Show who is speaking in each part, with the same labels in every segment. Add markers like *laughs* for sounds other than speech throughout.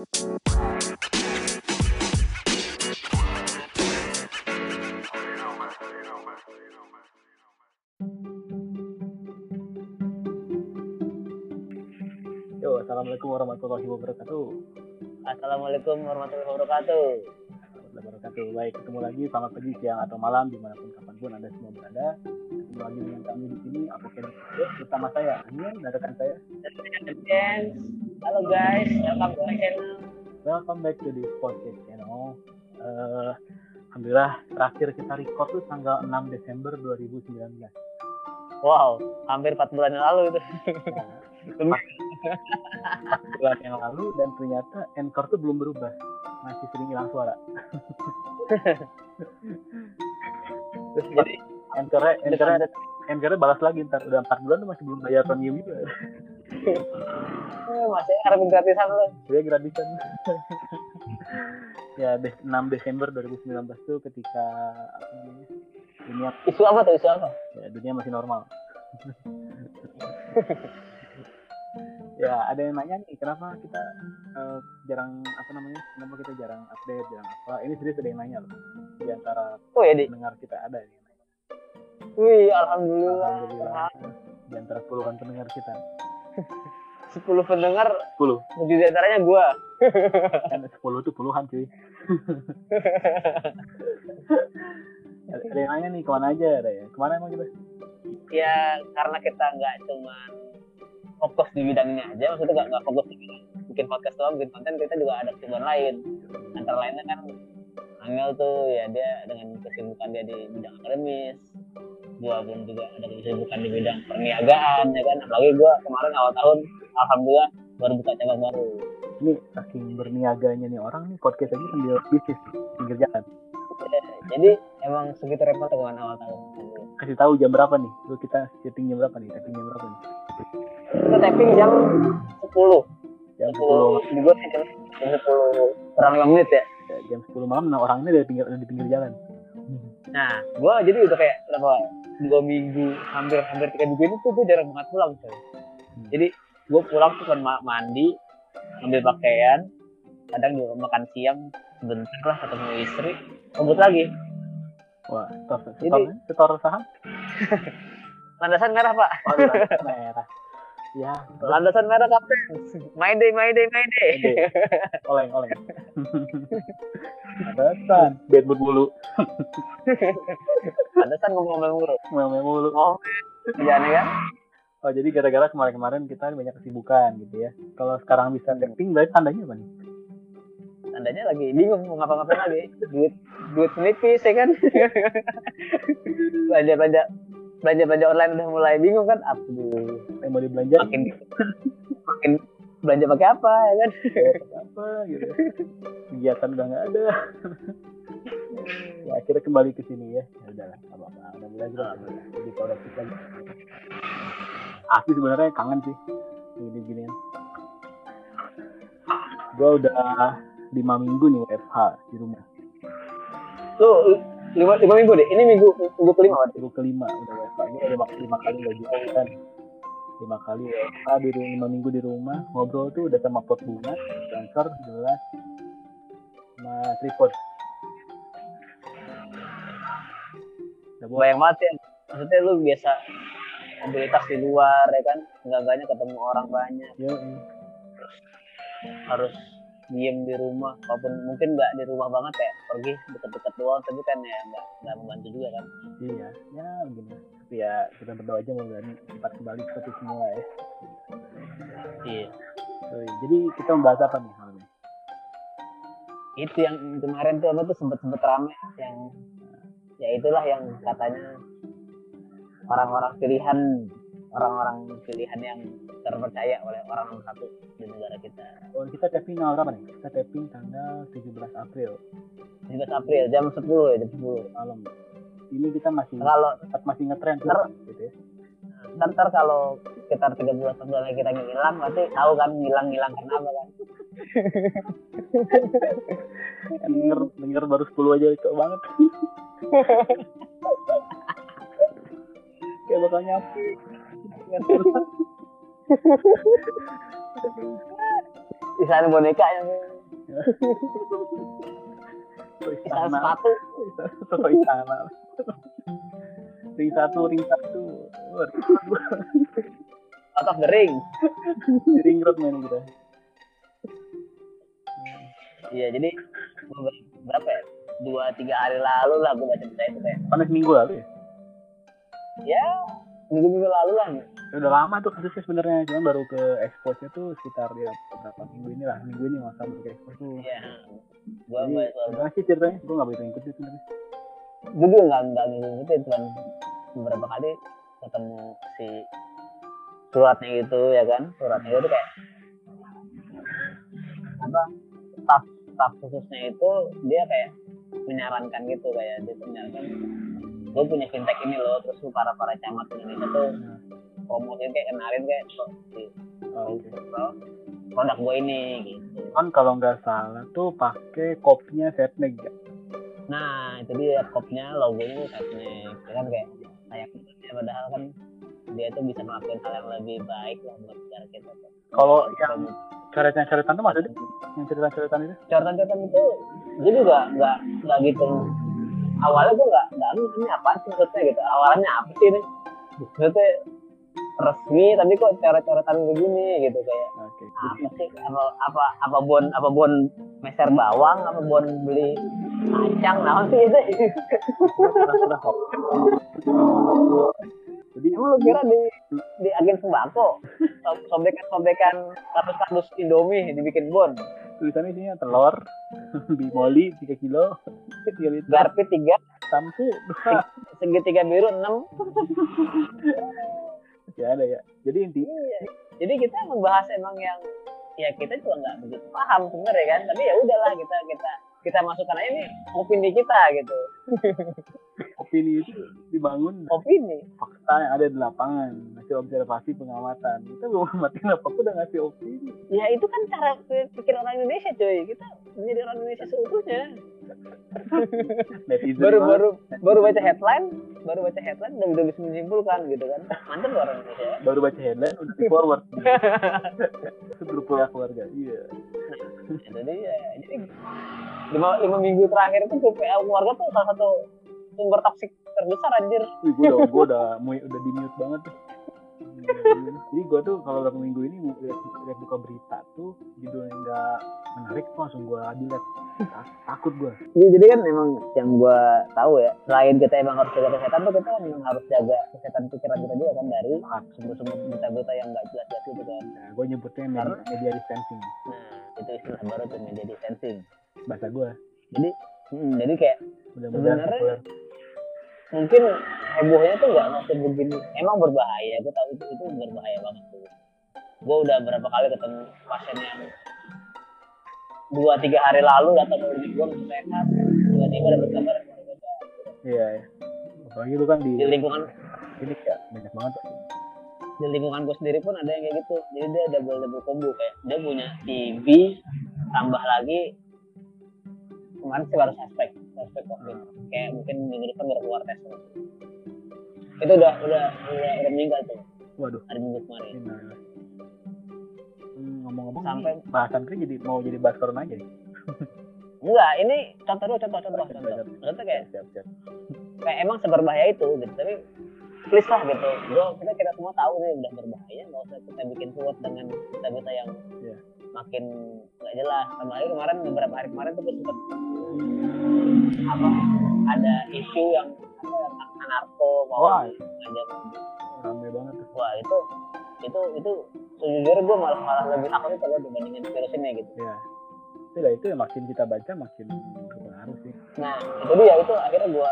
Speaker 1: Yo, assalamualaikum warahmatullahi wabarakatuh.
Speaker 2: Assalamualaikum warahmatullahi wabarakatuh.
Speaker 1: Warahmatullahi wabarakatuh. Baik, ketemu lagi selamat pagi, siang atau malam di mana pun kapan pun anda semua berada. Ketemu lagi dengan kami di sini, Apoken bersama saya Aniel dan rekan saya.
Speaker 2: Friends, halo guys, welcome to my channel.
Speaker 1: Welcome back to the podcast channel. Eh, Alhamdulillah terakhir kita record tuh tanggal 6 Desember 2019.
Speaker 2: Wow, hampir 4 bulan yang lalu itu.
Speaker 1: Nah, bulan yang lalu dan ternyata Anchor tuh belum berubah. Masih sering hilang suara.
Speaker 2: Terus jadi
Speaker 1: Anchornya, Anchornya, Anchornya balas lagi ntar udah 4 bulan tuh masih belum bayar premium juga.
Speaker 2: Eh, masih harus gratisan lu.
Speaker 1: Dia gratisan. *laughs* ya, des- 6 Desember 2019 tuh ketika apa namanya, dunia
Speaker 2: Isu apa tuh? Isu apa?
Speaker 1: ya, dunia masih normal. *laughs* ya, ada yang nanya nih, kenapa kita eh, jarang apa namanya? Kenapa kita jarang update, jarang apa? Ini serius ada yang nanya loh. Di antara
Speaker 2: Oh ya,
Speaker 1: pendengar kita ada yang nanya.
Speaker 2: Wih, alhamdulillah.
Speaker 1: Alhamdulillah. Di antara puluhan pendengar kita.
Speaker 2: 10 pendengar,
Speaker 1: 10.
Speaker 2: 7 di antaranya gua.
Speaker 1: Kan 10 tuh puluhan cuy. ada *laughs* ada yang nanya nih, ke mana aja ada ya? Ke mana emang kita?
Speaker 2: Ya, karena kita nggak cuma fokus di bidangnya aja, maksudnya nggak nggak fokus di bidang bikin podcast doang, bikin konten, kita juga ada kesibukan lain. Antara lainnya kan Angel tuh ya dia dengan kesibukan dia di bidang akademis, gua pun juga ada kesibukan di bidang perniagaan ya kan. Apalagi gua kemarin awal tahun, alhamdulillah baru buka cabang baru.
Speaker 1: Ini saking berniaganya nih orang nih podcast aja sambil bisnis pinggir jalan.
Speaker 2: Ya, jadi emang segitu repot dengan awal tahun.
Speaker 1: Kasih tahu jam berapa nih? Lu kita setting jam berapa nih? Setting jam berapa nih?
Speaker 2: Kita tapping jam 10
Speaker 1: Jam
Speaker 2: 10
Speaker 1: 10,
Speaker 2: di gua sih jam, jam 10 kurang 5 menit ya.
Speaker 1: jam 10 malam nah orangnya dari pinggir di pinggir jalan.
Speaker 2: Nah, gua jadi udah kayak berapa dua minggu, hampir hampir tiga minggu ini tuh gue jarang banget pulang coy. Jadi gue pulang tuh kan ma- mandi, ambil pakaian, kadang juga makan siang sebentar lah ketemu istri, ngebut lagi.
Speaker 1: Wah, setor,
Speaker 2: Jadi-
Speaker 1: setor, setor saham? *laughs*
Speaker 2: Landasan merah pak,
Speaker 1: Waduh, *laughs* merah. Ya,
Speaker 2: landasan merah kapten. My day, my day, my day.
Speaker 1: Ide. oleng, oleng. Atasan, bed berbulu,
Speaker 2: Landasan ngomong-ngomong mulu.
Speaker 1: ngomel mulu.
Speaker 2: Oh, kerjaan kan?
Speaker 1: Oh, jadi gara-gara kemarin-kemarin kita banyak kesibukan gitu ya. Kalau sekarang bisa tapping, berarti tandanya apa nih?
Speaker 2: Tandanya lagi bingung mau ngapa-ngapain lagi. Duit, duit menipis ya kan? *laughs* belanja belanja belanja belanja online udah mulai bingung kan? Aduh,
Speaker 1: Yang mau dibelanja
Speaker 2: makin *laughs* makin belanja pakai apa ya kan? *laughs*
Speaker 1: apa gitu. Kegiatan udah nggak ada. *laughs* ya akhirnya kembali ke sini ya. Ya udahlah, apa-apa. Udah mulai juga. Jadi produktif lagi. Asli sebenarnya kangen sih. Gini-ginian. Gua udah lima minggu nih WFH di rumah.
Speaker 2: Tuh lima, lima minggu deh. Ini minggu minggu kelima.
Speaker 1: Minggu kelima udah WFH. Gue udah lima, lima kali gajian kan. Lima kali WFH di rumah, lima minggu di rumah. Ngobrol tuh udah sama pot bunga, transfer, gelas, sama tripod. Udah buat
Speaker 2: Bayang banget ya. Maksudnya lu biasa mobilitas di luar ya kan? Nggak banyak ketemu orang banyak.
Speaker 1: ya,
Speaker 2: Harus diem di rumah. Walaupun mungkin nggak di rumah banget ya. Pergi deket-deket doang. Tapi kan ya nggak nggak membantu juga kan.
Speaker 1: iya, ya begini. Tapi ya kita berdoa aja mudah cepat kembali seperti semula ya.
Speaker 2: Iya.
Speaker 1: Jadi kita membahas apa nih malam ini?
Speaker 2: itu yang kemarin tuh apa tuh sempet sempet rame yang ya itulah yang katanya orang-orang pilihan orang-orang pilihan yang terpercaya oleh orang nomor satu di negara kita
Speaker 1: Oh, kita tapping tanggal berapa nih? Kita tapping tanggal 17 April
Speaker 2: 17 April jam 10 ya jam 10
Speaker 1: malam. Ini kita masih
Speaker 2: kalau
Speaker 1: tetap masih ngetren
Speaker 2: Ntar-
Speaker 1: gitu ya.
Speaker 2: ntar, ntar kalau sekitar 13 bulan lagi kita ngilang berarti tahu kan ngilang-ngilang kenapa kan
Speaker 1: denger, denger baru 10 aja cok banget. Kayak bakal nyapu.
Speaker 2: istana boneka yang *laughs*
Speaker 1: Soto
Speaker 2: istana sepatu
Speaker 1: Soto istana. Ring satu, ring satu.
Speaker 2: Out of the ring
Speaker 1: ring road main kita.
Speaker 2: iya jadi berapa ya dua tiga hari lalu lah gue baca berita itu kayak
Speaker 1: Panas minggu lalu ya?
Speaker 2: ya minggu minggu lalu lah
Speaker 1: Ya udah lama tuh kasusnya sebenarnya, cuman baru ke expose tuh sekitar ya beberapa minggu ini lah, minggu ini masa baru ke expose tuh.
Speaker 2: ya bahas soal
Speaker 1: gimana sih ceritanya? Gue gak begitu ngikutin sebenarnya.
Speaker 2: gue juga nggak nggak ngikutin cuman beberapa kali ketemu si suratnya itu ya kan suratnya itu kayak apa staff staff khususnya itu dia kayak menyarankan gitu kayak dia menyarankan gue punya fintech ini loh terus lu para para camat Indonesia tuh promosiin kayak kenalin kayak
Speaker 1: Oh,
Speaker 2: produk gue ini gitu
Speaker 1: Kan kalau nggak salah tuh pakai kopinya Setneg ya.
Speaker 2: Nah, itu dia kopnya logonya Setnek. Ya kan kayak sayang ya, padahal kan dia tuh bisa melakukan hal yang lebih baik lah buat negara kita.
Speaker 1: Kalau yang coretan-coretan tuh maksudnya yang cerita-coretan itu?
Speaker 2: coretan-coretan itu gue juga nggak nggak gitu awalnya gue nggak nggak ini apa sih maksudnya gitu awalnya apa sih ini maksudnya resmi tapi kok coret-coretan begini gitu kayak
Speaker 1: Oke.
Speaker 2: apa sih apa apa apa bon apa bon meser bawang apa bon beli kacang nah sih itu.
Speaker 1: Jadi
Speaker 2: lu kira di di agen sembako so- sobekan-sobekan kardus-kardus Indomie dibikin bon,
Speaker 1: tulisannya isinya telur, *laughs* bimoli 3 kilo, 3 liter,
Speaker 2: garpi tiga,
Speaker 1: samsu dua.
Speaker 2: segitiga biru enam.
Speaker 1: Ya ada ya. Jadi intinya
Speaker 2: Iya. Jadi kita membahas emang yang ya kita juga nggak begitu paham sebenarnya kan, tapi ya udahlah kita kita kita masukkan aja nih opini kita gitu, *laughs*
Speaker 1: opini itu dibangun
Speaker 2: opini.
Speaker 1: fakta yang ada di lapangan, hasil observasi pengamatan. Kita belum ngamatin apa udah ngasih opini.
Speaker 2: Ya itu kan cara pikir orang Indonesia cuy, kita menjadi orang Indonesia seutuhnya. *laughs* Baru baru baru baca headline, baru baca headline udah udah bisa menyimpulkan gitu kan, mantep orang Indonesia.
Speaker 1: baru baca headline udah di forward. *laughs* itu grup keluarga keluarga. Iya.
Speaker 2: Itu dia jadi lima, lima minggu terakhir itu grup PL keluarga tuh salah satu sumber toksik terbesar anjir
Speaker 1: Wih, gue udah, gue udah, mu- udah di mute banget tuh. Jadi gue tuh kalau beberapa minggu ini lihat, lihat buka berita tuh judulnya nggak menarik tuh langsung gue delete. Tak- Takut gue.
Speaker 2: jadi, jadi kan emang yang gua tahu ya selain kita emang harus jaga kesehatan tuh kita memang harus jaga kesehatan pikiran kita juga kan dari sumber-sumber berita-berita yang nggak jelas-jelas itu kan
Speaker 1: Nah, gue nyebutnya media, media distancing.
Speaker 2: nah itu istilah baru tuh media distancing.
Speaker 1: Bahasa gue.
Speaker 2: jadi hmm, jadi kayak Sebenarnya- mungkin hebohnya tuh nggak nggak sebegini emang berbahaya gue tahu itu itu berbahaya banget tuh. Gue udah berapa kali ketemu pasien yang dua tiga hari lalu datang ke klinik gue masih sehat. Tiba-tiba dapat kabar
Speaker 1: Iya, iya. Apalagi lu kan di
Speaker 2: di lingkungan.
Speaker 1: sini ya banyak banget.
Speaker 2: Di lingkungan gue sendiri pun ada yang kayak gitu. Jadi dia double double combo kayak dia punya TB tambah lagi kemarin sih baru suspek suspek covid. Kayak mungkin minggu depan baru keluar tes. Itu udah udah udah, udah meninggal tuh.
Speaker 1: Waduh.
Speaker 2: hari minggu kemarin.
Speaker 1: Hmm, ngomong-ngomong
Speaker 2: Sampai-
Speaker 1: nih, bahasan kita jadi mau jadi bahas corona aja nih. *laughs*
Speaker 2: enggak ini contoh dulu contoh contoh contoh. contoh kayak
Speaker 1: siap siap.
Speaker 2: kayak emang seberbahaya itu gitu. Tapi please lah gitu gue kita kita semua tahu nih udah berbahaya nggak usah kita bikin kuat dengan berita-berita yang
Speaker 1: Iya.
Speaker 2: makin nggak jelas sama lagi kemarin beberapa hari kemarin tuh gue sempet apa ada isu yang apa narko mau
Speaker 1: Wah.
Speaker 2: ngajak
Speaker 1: Rame banget tuh.
Speaker 2: wah itu itu itu sejujurnya gue malah malah lebih takut itu loh dibandingin virus ini gitu
Speaker 1: Iya. Itu lah itu ya makin kita baca makin berpengaruh sih.
Speaker 2: nah itu dia itu akhirnya gue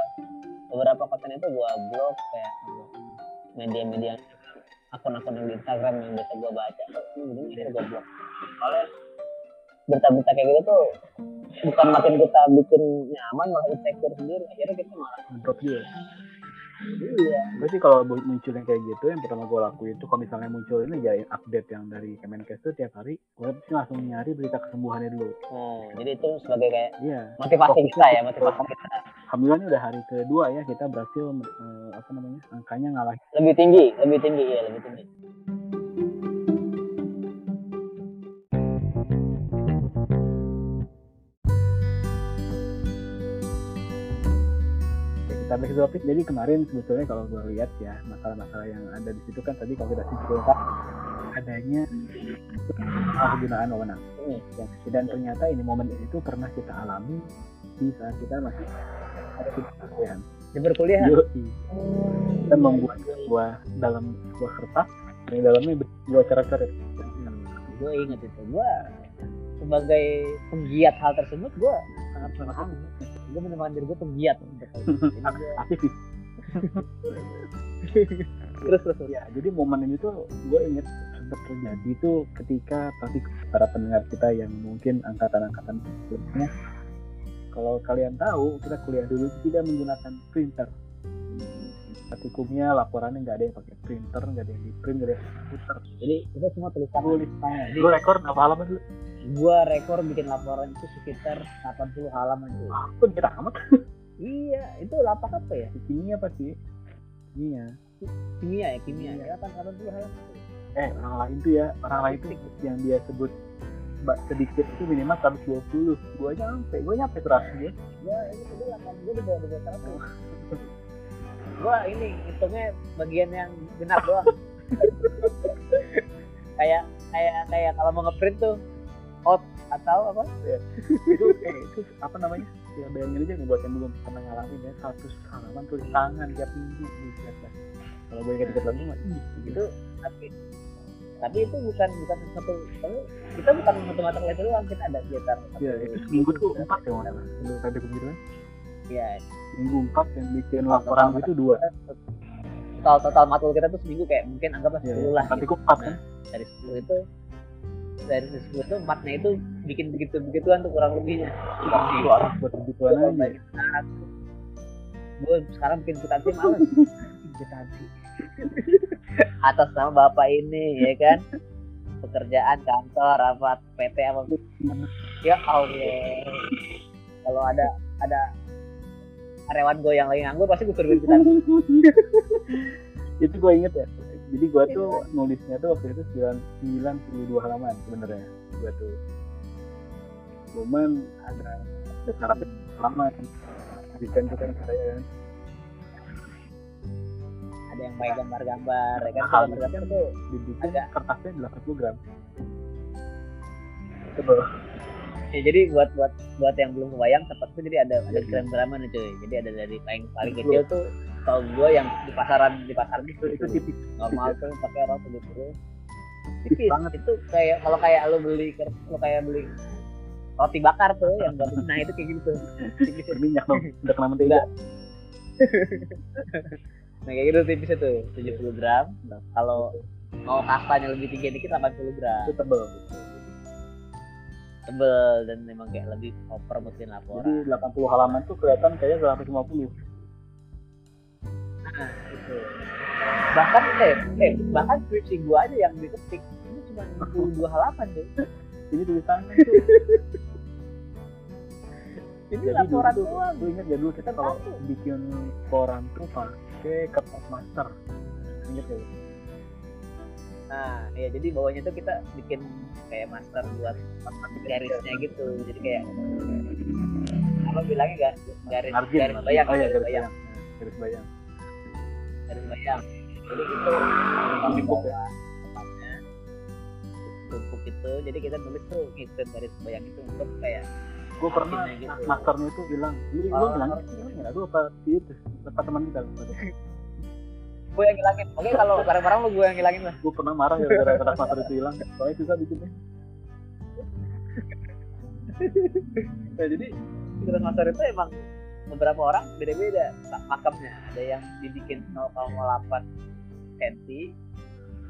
Speaker 2: beberapa konten itu gue blog kayak media-media akun-akun yang di Instagram yang biasa gue baca. Ini akhirnya gue blog soalnya berita-berita kayak gitu tuh bukan makin kita bikin nyaman malah insecure sendiri. Akhirnya kita malah
Speaker 1: Drop juga.
Speaker 2: Iya.
Speaker 1: Gue sih kalau muncul yang kayak gitu, yang pertama gue lakuin itu kalau misalnya muncul ini ya update yang dari Kemenkes tuh tiap hari, gue sih langsung nyari berita kesembuhannya dulu.
Speaker 2: nah, jadi itu sebagai kayak
Speaker 1: Iya.
Speaker 2: motivasi kita ya motivasi kita.
Speaker 1: Alhamdulillah ini udah hari kedua ya kita berhasil eh, apa namanya angkanya ngalahin
Speaker 2: lebih tinggi lebih tinggi ya lebih tinggi
Speaker 1: database topik jadi kemarin sebetulnya kalau gue lihat ya masalah-masalah yang ada di situ kan tadi kalau kita simpulkan adanya penyalahgunaan wewenang
Speaker 2: Hmm.
Speaker 1: yang dan ternyata ini momen itu pernah kita alami di saat kita masih ada di perkuliahan.
Speaker 2: di berkuliah
Speaker 1: Yoi. Kita membuat sebuah dalam sebuah kertas yang dalamnya dua coret-coret.
Speaker 2: gue inget itu gue sebagai penggiat hal tersebut gue sangat memahami gue menemukan diri gue penggiat
Speaker 1: Aktivis. *laughs*
Speaker 2: terus terus.
Speaker 1: Ya, jadi momen ini tuh gue inget sempat terjadi tuh ketika pasti para pendengar kita yang mungkin angkatan-angkatan sebelumnya kalau kalian tahu kita kuliah dulu tidak menggunakan printer praktikumnya laporannya nggak ada yang pakai printer nggak ada yang di print nggak ada yang komputer
Speaker 2: jadi kita semua tulis tangan.
Speaker 1: Tulis tangan. Gue rekor berapa halaman dulu?
Speaker 2: gue rekor bikin laporan itu sekitar 80 halaman dulu
Speaker 1: pun kita amat? *laughs*
Speaker 2: Iya itu lapak apa ya?
Speaker 1: Kimia apa sih? Kimia.
Speaker 2: Kimia ya kimia, ya kan kalau dulu halaman
Speaker 1: eh orang lain tuh ya orang lain tuh yang dia sebut sedikit itu minimal 120 gua nyampe ya. Ya, gua nyampe 100 ya.
Speaker 2: Iya, ini delapan gue di bawah 200 gua ini hitungnya bagian yang genap doang. *laughs* Kayak kayak kayak kalau mau ngeprint tuh out atau apa? Iya.
Speaker 1: Itu eh, apa namanya? Ya bayangin aja nih buat yang belum pernah ngalamin ya satu halaman tulis tangan tiap minggu kalau boleh ingat-ingat lagi mah gitu.
Speaker 2: itu tapi tapi itu bukan bukan satu kita bukan mata mata itu doang kita ada sekitar
Speaker 1: ya itu seminggu tuh empat ya mana belum ada kegiatan
Speaker 2: ya
Speaker 1: minggu empat yang bikin laporan itu dua.
Speaker 2: Total total matkul kita tuh seminggu kayak mungkin anggaplah
Speaker 1: ya,
Speaker 2: sepuluh lah.
Speaker 1: Tapi
Speaker 2: gitu.
Speaker 1: kok empat kan?
Speaker 2: Dari sepuluh itu dari sepuluh itu empatnya itu bikin begitu begituan tuh kurang lebihnya.
Speaker 1: Itu arah buat kebutuhan aja.
Speaker 2: gue sekarang bikin kwitansi males. *laughs* Kwitansi atas nama bapak ini ya kan? Pekerjaan kantor apa PT apa? Ya Allah. Kalau ada ada karyawan gue yang lagi nganggur pasti gue suruh *laughs*
Speaker 1: itu gue inget ya. Jadi gue tuh nulisnya tuh waktu itu 9, 92 halaman sebenarnya. Gue tuh. Cuman ada syarat halaman. Jadikan itu kan saya kan?
Speaker 2: Ada yang main gambar-gambar ya kan?
Speaker 1: Mahal.
Speaker 2: gambar-gambar tuh
Speaker 1: dibikin
Speaker 2: Ada.
Speaker 1: kertasnya 80 gram. Tebel.
Speaker 2: Ya jadi buat buat buat yang belum kebayang tempat itu jadi ada ada gram-graman nih cuy. Jadi ada dari paling paling kecil. tuh tau gue yang di pasaran di pasaran
Speaker 1: itu
Speaker 2: itu
Speaker 1: itu tipis
Speaker 2: normal tuh pakai rok puluh tipis
Speaker 1: banget.
Speaker 2: itu kayak kalau kayak lo beli lo kayak beli roti bakar tuh yang buat *laughs* nah itu kayak gitu. Tipis. Itu.
Speaker 1: berminyak dong udah kena mentega.
Speaker 2: Nah kayak gitu tipisnya tuh 70 gram. Nah, kalau mau kastanya lebih tinggi dikit 80 gram.
Speaker 1: Itu tebel
Speaker 2: tebel dan memang kayak lebih mesin
Speaker 1: jadi
Speaker 2: laporan
Speaker 1: 80 halaman tuh kelihatan kayak 150
Speaker 2: nah itu bahkan eh, eh bahkan skripsi gua aja yang diketik. Ini cuma 62 halaman tuh
Speaker 1: ini tulisannya tuh *laughs*
Speaker 2: ini
Speaker 1: jadi dulu
Speaker 2: laporan
Speaker 1: tuh
Speaker 2: doang.
Speaker 1: gue ingat ya dulu kita kalau bikin koran tuh pakai kertas master. Ingat ya
Speaker 2: Nah, ya jadi bawahnya tuh kita bikin kayak master buat garisnya gitu. Jadi kayak apa bilangnya gak garis
Speaker 1: margin
Speaker 2: garis bayang,
Speaker 1: oh iya
Speaker 2: garis bayang,
Speaker 1: bayang garis bayang
Speaker 2: garis bayang. Jadi itu
Speaker 1: tumpuk ya?
Speaker 2: tempatnya tumpuk itu. Jadi kita nulis tuh ngikutin garis bayang itu untuk kayak
Speaker 1: gue pernah
Speaker 2: gitu.
Speaker 1: masternya itu bilang lu
Speaker 2: Oh.
Speaker 1: bilang nggak lu apa itu apa teman kita
Speaker 2: gue yang ngilangin. Oke kalau barang-barang lu gue yang ngilangin lah.
Speaker 1: gue pernah marah ya gara-gara kertas master itu hilang soalnya susah bikinnya
Speaker 2: Nah, jadi garis master itu emang beberapa orang beda-beda makamnya. Ada yang dibikin 0,8 cm,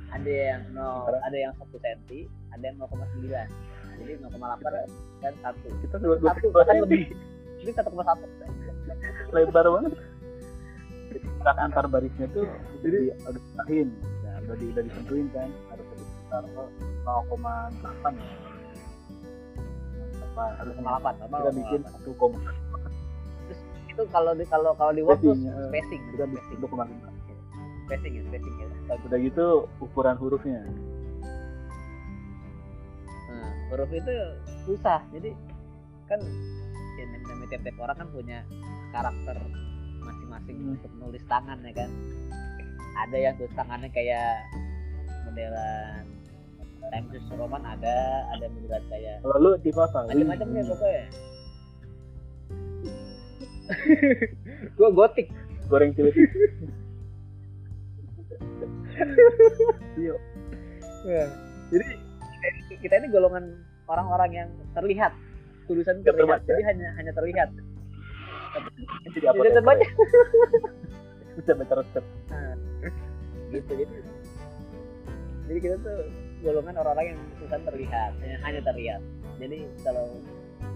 Speaker 2: ada yang 0, ada yang 1 cm, ada yang 0,9. Nah, jadi 0,8 dan 1.
Speaker 1: kita
Speaker 2: Satu
Speaker 1: dua
Speaker 2: bahkan
Speaker 1: cm.
Speaker 2: lebih. Ini 1,1.
Speaker 1: lebar banget Rak antar barisnya tuh jadi udah disahin ya udah di udah ditentuin kan harus ada sekitar 0,8 ya apa harus
Speaker 2: 0,8.
Speaker 1: kita bikin
Speaker 2: 0,8.
Speaker 1: satu koma
Speaker 2: Itu kalau di kalau kalau di Word tuh
Speaker 1: Spacing, ya.
Speaker 2: spacing,
Speaker 1: kita bikin
Speaker 2: spacing,
Speaker 1: satu koma lima
Speaker 2: spacing ya, spacing ya.
Speaker 1: udah gitu ukuran hurufnya
Speaker 2: Nah, huruf itu susah. Jadi kan ya, namanya tiap-tiap orang kan punya karakter masing-masing
Speaker 1: Hmm.
Speaker 2: untuk nulis tangan ya kan ada yang tulis tangannya kayak modelan Times Roman ada ada modelan kayak
Speaker 1: Kalau lu tipe apa?
Speaker 2: macam-macam
Speaker 1: Wih,
Speaker 2: deh pokoknya *laughs* gua gotik
Speaker 1: Goreng tiba-tiba. *laughs* Iya.
Speaker 2: jadi kita- ini golongan orang-orang yang terlihat tulisan terlihat jadi hanya hanya terlihat
Speaker 1: Jadi apa?
Speaker 2: Tidak terbaca.
Speaker 1: Bisa baca resep.
Speaker 2: gitu jadi jadi kita tuh golongan orang-orang yang tulisan terlihat hanya, hanya terlihat jadi kalau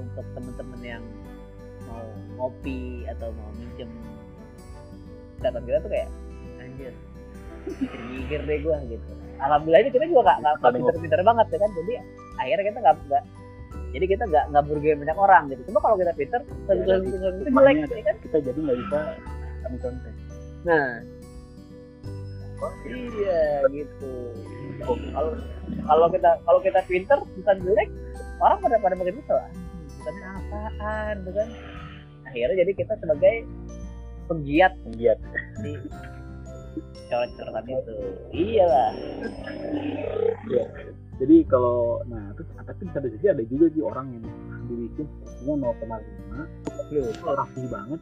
Speaker 2: untuk temen-temen yang mau ngopi atau mau minjem catatan kita tuh kayak anjir mikir deh gua gitu alhamdulillahnya kita juga gak, gak, pinter-pinter banget ya kan jadi akhirnya kita gak, nggak jadi kita gak, nggak merugikan banyak orang gitu. Cuma kalau kita pinter tulisan
Speaker 1: tapi
Speaker 2: tulisan itu jelek ya kan?
Speaker 1: Kita jadi nggak bisa kami contek.
Speaker 2: nah. Iya. Gitu. Kalau kalau kita kalau kita pinter bukan jelek orang pada pada makin kesel. Bukannya apaan tuh kan? Akhirnya jadi kita sebagai penggiat.
Speaker 1: Lihat.
Speaker 2: di coret-coretan itu iyalah
Speaker 1: Jadi kalau nah terus tapi bisa jadi ada juga sih orang yang dibikin semua 0,5
Speaker 2: lu
Speaker 1: rapi banget.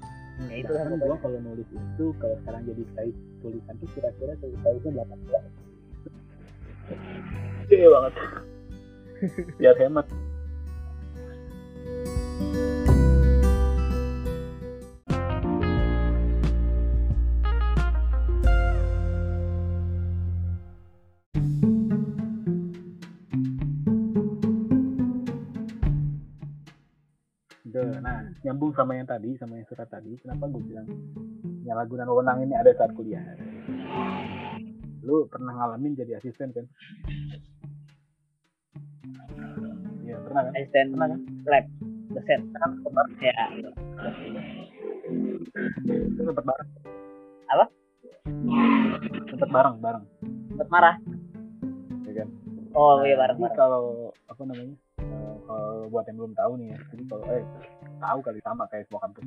Speaker 2: ya itu lah
Speaker 1: Sedangkan
Speaker 2: pokoknya
Speaker 1: gua kalau nulis itu kalau sekarang jadi size tulisan tuh kira-kira size-nya 18. Gede banget. Biar hemat. Nyambung sama yang tadi, sama yang surat tadi, kenapa gue bilang penyalahgunaan wewenang ini ada saat kuliah? Lu pernah ngalamin jadi asisten kan? Iya, pernah kan?
Speaker 2: asisten
Speaker 1: Pernah kan?
Speaker 2: lab dosen
Speaker 1: Kan
Speaker 2: ya
Speaker 1: itu sempat bareng.
Speaker 2: Apa?
Speaker 1: Sempat bareng, bareng,
Speaker 2: sempat marah
Speaker 1: ya kan?
Speaker 2: oh iya bareng bareng
Speaker 1: kalau apa namanya? Buat yang belum tahu nih ya, jadi kalau eh tahu kali sama kayak semua kampus.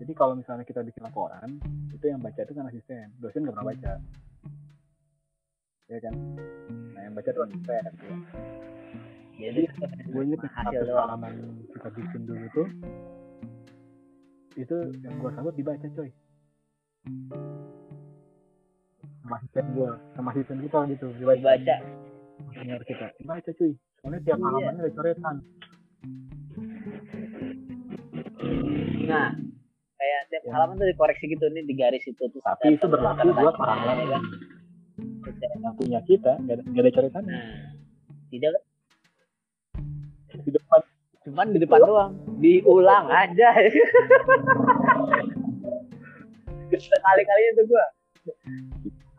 Speaker 1: Jadi kalau misalnya kita bikin laporan, itu yang baca itu kan asisten, dosen nggak pernah baca, ya kan? Nah yang baca itu asisten. Ya.
Speaker 2: jadi
Speaker 1: Gue inget
Speaker 2: hasil
Speaker 1: halaman kita bikin dulu tuh, itu yang gue sanggup dibaca coy. Sama asisten gue, sama asisten kita gitu, dibaca.
Speaker 2: dibaca
Speaker 1: Senior kita, dibaca cuy. Soalnya tiap
Speaker 2: Iya.
Speaker 1: halamannya ada coretan.
Speaker 2: Nah kayak tiap
Speaker 1: Ya.
Speaker 2: halaman tuh dikoreksi gitu nih di garis itu terus
Speaker 1: Tapi itu berlaku buat orang lain.
Speaker 2: kan.
Speaker 1: Yang punya kita nggak ada, nggak ada coretan
Speaker 2: nah tidak.
Speaker 1: Di depan.
Speaker 2: Cuman di depan doang. Diulang aja. Sekali-kalinya tuh gua.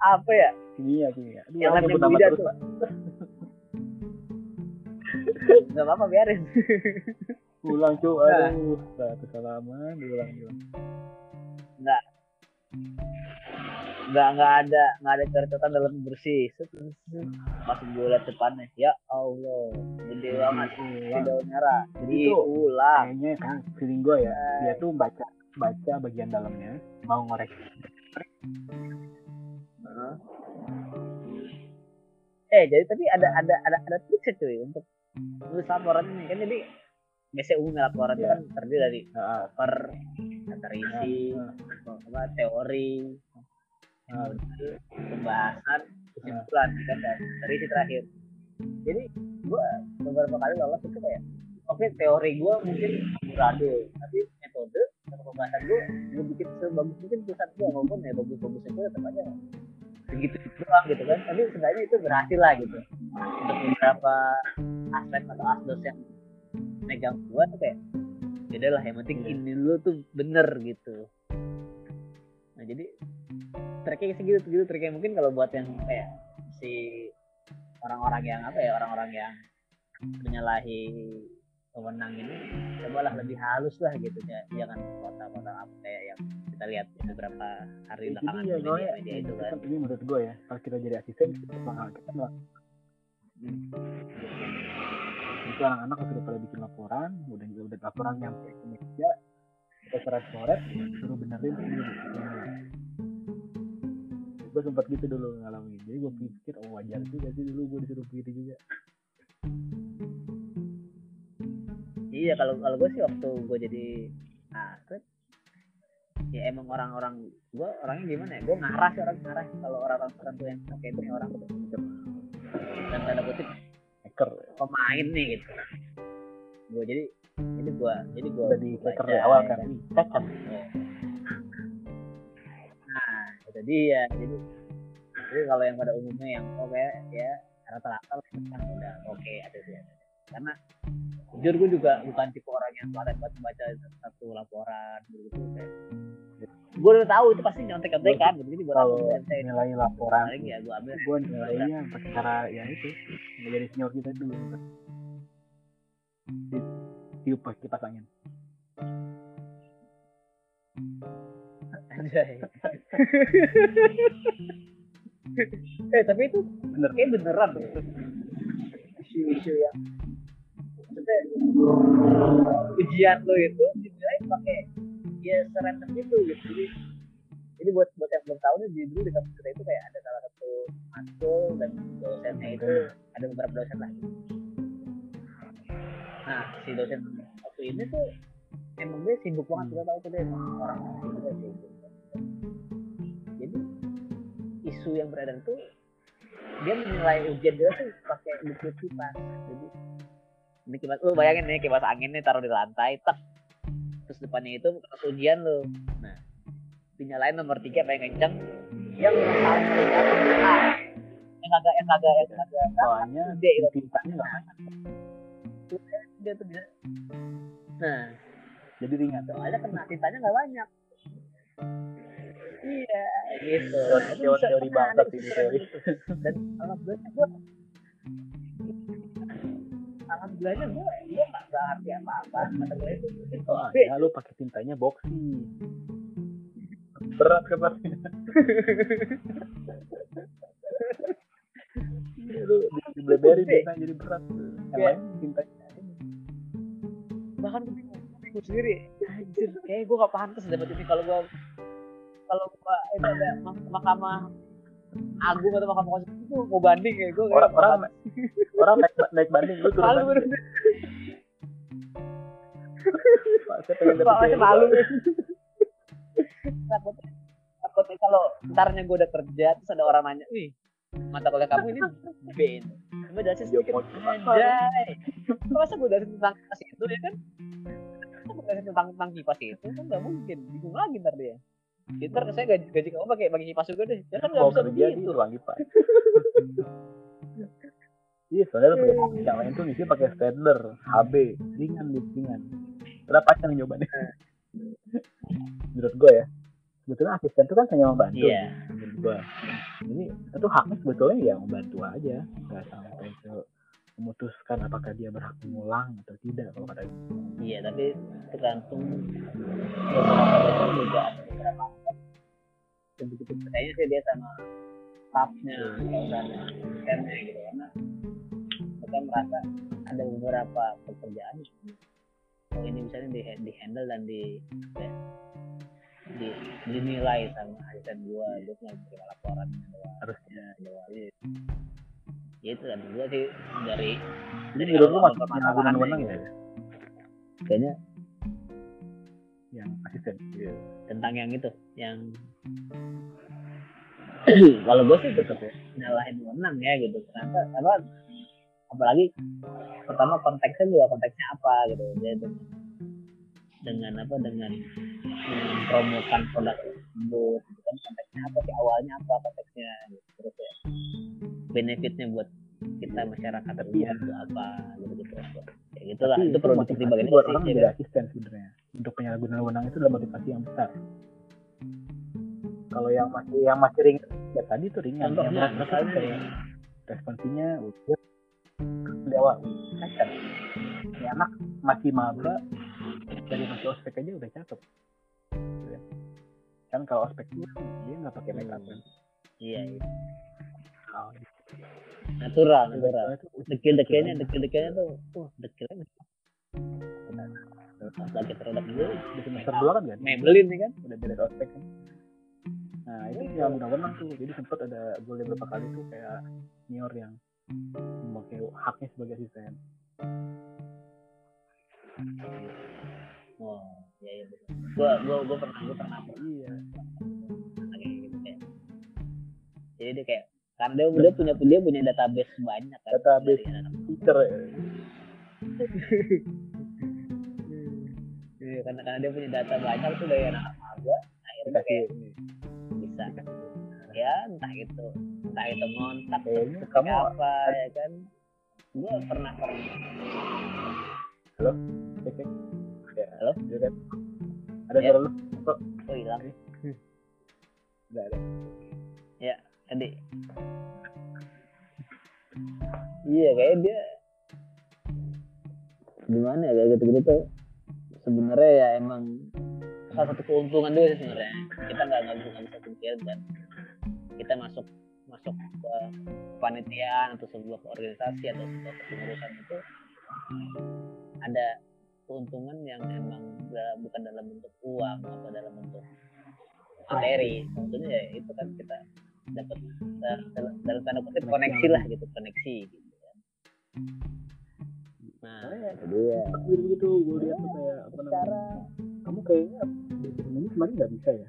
Speaker 2: Apa ya?
Speaker 1: Kimia kimia aduh
Speaker 2: Yang beda
Speaker 1: terus.
Speaker 2: tuh. Nggak apa-apa biarin. *laughs*
Speaker 1: Ulang cuy
Speaker 2: Nah.
Speaker 1: aduh satu salaman diulang diulang
Speaker 2: nggak. Nggak nggak ada nggak ada catatan dalam bersih. Masuk liat depannya. Ya Allah. Gede banget.
Speaker 1: ulang
Speaker 2: video merah.
Speaker 1: Jadi itu
Speaker 2: diulang
Speaker 1: kayaknya kan feeling gue ya dia tuh baca baca bagian dalamnya mau ngorek.
Speaker 2: Eh jadi tapi ada ada ada ada tips cuy untuk nulis laporan ini kan jadi biasanya umumnya laporan itu
Speaker 1: Iya.
Speaker 2: kan terdiri dari per terisi
Speaker 1: nah,
Speaker 2: apa teori pembahasan kesimpulan kan dan terisi terakhir. Jadi gua beberapa kali lolos itu kayak oke teori gua mungkin amburadul tapi metode atau pembahasan gua gue bikin sebagus mungkin tulisan gua maupun ya bagus-bagus itu tetap aja segitu doang gitu kan. Tapi sebenarnya itu berhasil lah gitu. Untuk beberapa aspek atau asdos yang megang gua tuh kayak beda lah yang penting
Speaker 1: Iya.
Speaker 2: ini lu tuh bener gitu. Nah jadi triknya segitu gitu triknya mungkin kalau buat yang kayak si orang-orang yang apa ya orang-orang yang menyalahi pemenang ini cobalah lebih halus lah gitu ya jangan kota-kota apa kayak yang kita lihat beberapa hari
Speaker 1: jadi
Speaker 2: belakangan
Speaker 1: ya
Speaker 2: di
Speaker 1: gue
Speaker 2: media, media itu kan.
Speaker 1: ini menurut gue ya kalau kita jadi asisten kita bakal kita nggak itu anak-anak udah pada bikin laporan udah udah laporan nyampe ke meja pas coret suruh benerin sendiri gue sempat gitu dulu ngalamin jadi gue pikir oh wajar juga sih dulu gue disuruh begitu juga.
Speaker 2: Iya kalau kalau gue sih waktu gue jadi atlet ya emang orang-orang gue orangnya gimana ya? Gue ngarah sih orang ngarah kalau orang-orang tertentu yang oke itu nih orang. Dan tanda kutip
Speaker 1: hacker.
Speaker 2: pemain nih gitu. Gue jadi jadi gue jadi gue
Speaker 1: udah di hacker dari awal kan? Wih, cacat
Speaker 2: nah itu dia. Jadi jadi kalau yang pada umumnya yang oke ya rata-rata lah kan udah oke ada sih ada. karena jujur gue juga bukan tipe orang yang paling buat membaca satu laporan gitu kayak gue udah tahu itu pasti nyontek nyontek kan? Jadi gue nyontek.
Speaker 1: nilai laporan.
Speaker 2: Paling ya gue ambil.
Speaker 1: Gue nilainya pakai cara yang itu yang jadi senior kita dulu. Tiup kipas angin *laughs*
Speaker 2: eh tapi itu
Speaker 1: bener.
Speaker 2: kayak beneran. Isu-isu yang maksudnya ujian lo itu dinilai pakai ya serandom gitu gitu. Jadi jadi buat buat yang belum tahu nih di dulu di kampus kita itu kayak ada salah satu matkul dan dosennya itu ada beberapa dosen lah gitu. nah si dosen waktu ini tuh emang dia sibuk banget kita tahu tuh dia emang orang sibuk dia sibuk jadi isu yang beredar itu dia menilai ujian dia tuh pakai buku kipas jadi ini kipas lu bayangin nih kipas angin nih taruh di lantai tak terus depannya itu kertas ujian lu. Nah dinyalain nomor tiga paling kenceng yang yang agak yang agak yang agak
Speaker 1: soalnya
Speaker 2: D itu.
Speaker 1: tintanya nggak banyak.
Speaker 2: Dia tuh bisa nah
Speaker 1: jadi ringan.
Speaker 2: soalnya kena tintanya nggak banyak. Iya gitu.
Speaker 1: Teori teori
Speaker 2: ada
Speaker 1: ini teori.
Speaker 2: dan alhamdulillah gue alhamdulillahnya gue gue nggak ngerti apa apa kata gue itu.
Speaker 1: Soalnya lu pakai tintanya boxy berat Iya, lu di-
Speaker 2: Gede.
Speaker 1: tintanya jadi berat. Lain tintanya
Speaker 2: bahkan gue bingung gue sendiri. Anjir kayak gue gak pantas dapat ini kalau gue kalau gue itu ada mah- mahkamah agung atau mahkamah konstitusi itu mau banding kayak gue
Speaker 1: orang orang *laughs* orang naik, naik banding lu turun
Speaker 2: malu
Speaker 1: banding. Pak, saya pengen dapet
Speaker 2: malu. Takutnya takutnya kalau ntarnya gue udah kerja terus ada orang nanya nih mata kuliah kamu ini B coba jelasin
Speaker 1: Ya,
Speaker 2: sedikit. anjay. Masa gue jelasin tentang kipas itu ya kan? Masa gue jelasin tentang tentang kipas itu kan nggak mungkin. Bingung lagi ntar dia Ya, ntar saya gaji, gaji kamu pakai pakai kipas juga deh. Ya kan nggak
Speaker 1: mau
Speaker 2: bisa
Speaker 1: kerja di
Speaker 2: begitu
Speaker 1: ruang IPA. *laughs* Iya soalnya lu box yang lain tuh pakai Stadler HB ringan nih ringan. Berapa yang *laughs* nyobain menurut gue ya. Sebetulnya asisten itu kan hanya membantu.
Speaker 2: Iya.
Speaker 1: menurut gue ini itu haknya sebetulnya ya membantu aja. Nggak sampai ke memutuskan apakah dia berhak mengulang atau tidak kalau kata gue.
Speaker 2: iya tapi tergantung beberapa juga. Beberapa begitu percaya sih dia sama staffnya atau dan asistennya gitu karena mereka merasa ada beberapa pekerjaan oh ini misalnya di, di handle dan di ya, di dinilai sama asisten gua dia punya terima laporan
Speaker 1: harusnya
Speaker 2: ya itu kan gua sih dari
Speaker 1: jadi
Speaker 2: dari
Speaker 1: menurut lu masuk penyalahgunaan wewenang
Speaker 2: gitu.
Speaker 1: ya?
Speaker 2: kayaknya
Speaker 1: yang asisten iya
Speaker 2: tentang yang itu yang *clears throat* kalau gue sih tetap ya nyalahin menang ya gitu kenapa apa apalagi pertama konteksnya juga konteksnya apa gitu dia dengan, dengan apa dengan mempromokan produk tersebut gitu kan konteksnya apa sih awalnya apa konteksnya gitu. terus ya benefitnya buat kita masyarakat
Speaker 1: Iya.
Speaker 2: umum itu apa gitu gitu ya gitulah itu perlu
Speaker 1: motivasi
Speaker 2: dipertimbangkan
Speaker 1: buat orang
Speaker 2: ya kan?
Speaker 1: asisten sebenarnya untuk penyalahgunaan wewenang itu adalah motivasi yang besar. Kalau yang masih yang masih ringan ya tadi tuh ringan yang
Speaker 2: contohnya
Speaker 1: berat berat kan
Speaker 2: misalnya
Speaker 1: kayak responsinya udah cacat ini anak masih maba dari masih ospek aja udah cakep. Gitu ya. kan kalau ospek itu dia nggak pakai make up kan?
Speaker 2: Iya, iya.
Speaker 1: Oh,
Speaker 2: natural
Speaker 1: itu
Speaker 2: natural
Speaker 1: itu
Speaker 2: dekil dekilnya dekil dekilnya tuh wah dekilnya lagi produk gue
Speaker 1: di semester dua kan kan
Speaker 2: Maybelline nih kan?
Speaker 1: Udah beres ospek kan? Nah itu ya benar-benar tuh. Jadi sempat ada gue lihat beberapa kali tuh kayak senior yang memakai haknya sebagai asisten.
Speaker 2: Iya iya betul. Gue gue gue pernah gue pernah.
Speaker 1: Iya.
Speaker 2: Jadi dia kayak karena dia, dia punya dia punya database banyak kan
Speaker 1: Database. teacher ya. *laughs*
Speaker 2: Iya, karena karena dia punya data banyak tuh dari anak maba akhirnya
Speaker 1: dikasih
Speaker 2: kayak bisa. Ya entah itu entah itu ngontak kayak
Speaker 1: kamu
Speaker 2: apa ya kan. Gue pernah pernah.
Speaker 1: Ya
Speaker 2: Halo?
Speaker 1: kan ada
Speaker 2: Ya.
Speaker 1: suara lu?
Speaker 2: Oh hilang.
Speaker 1: Nggak ada.
Speaker 2: Tadi iya kayak dia gimana ya kayak gitu gitu tuh sebenarnya ya emang salah satu keuntungan juga sebenarnya. Kita nggak nggak bisa bisa kan kita masuk masuk ke panitiaan atau sebuah organisasi atau sebuah kepengurusan itu ada keuntungan yang emang bukan dalam bentuk uang atau dalam bentuk materi. Tentunya ya itu kan kita dapat da- dalam, dalam tanda kutip koneksi lah gitu koneksi gitu kan nah
Speaker 1: Soalnya
Speaker 2: itu dia
Speaker 1: begitu begitu gue lihat tuh kayak apa namanya? Kamu kayaknya bikin ini kemarin nggak bisa ya?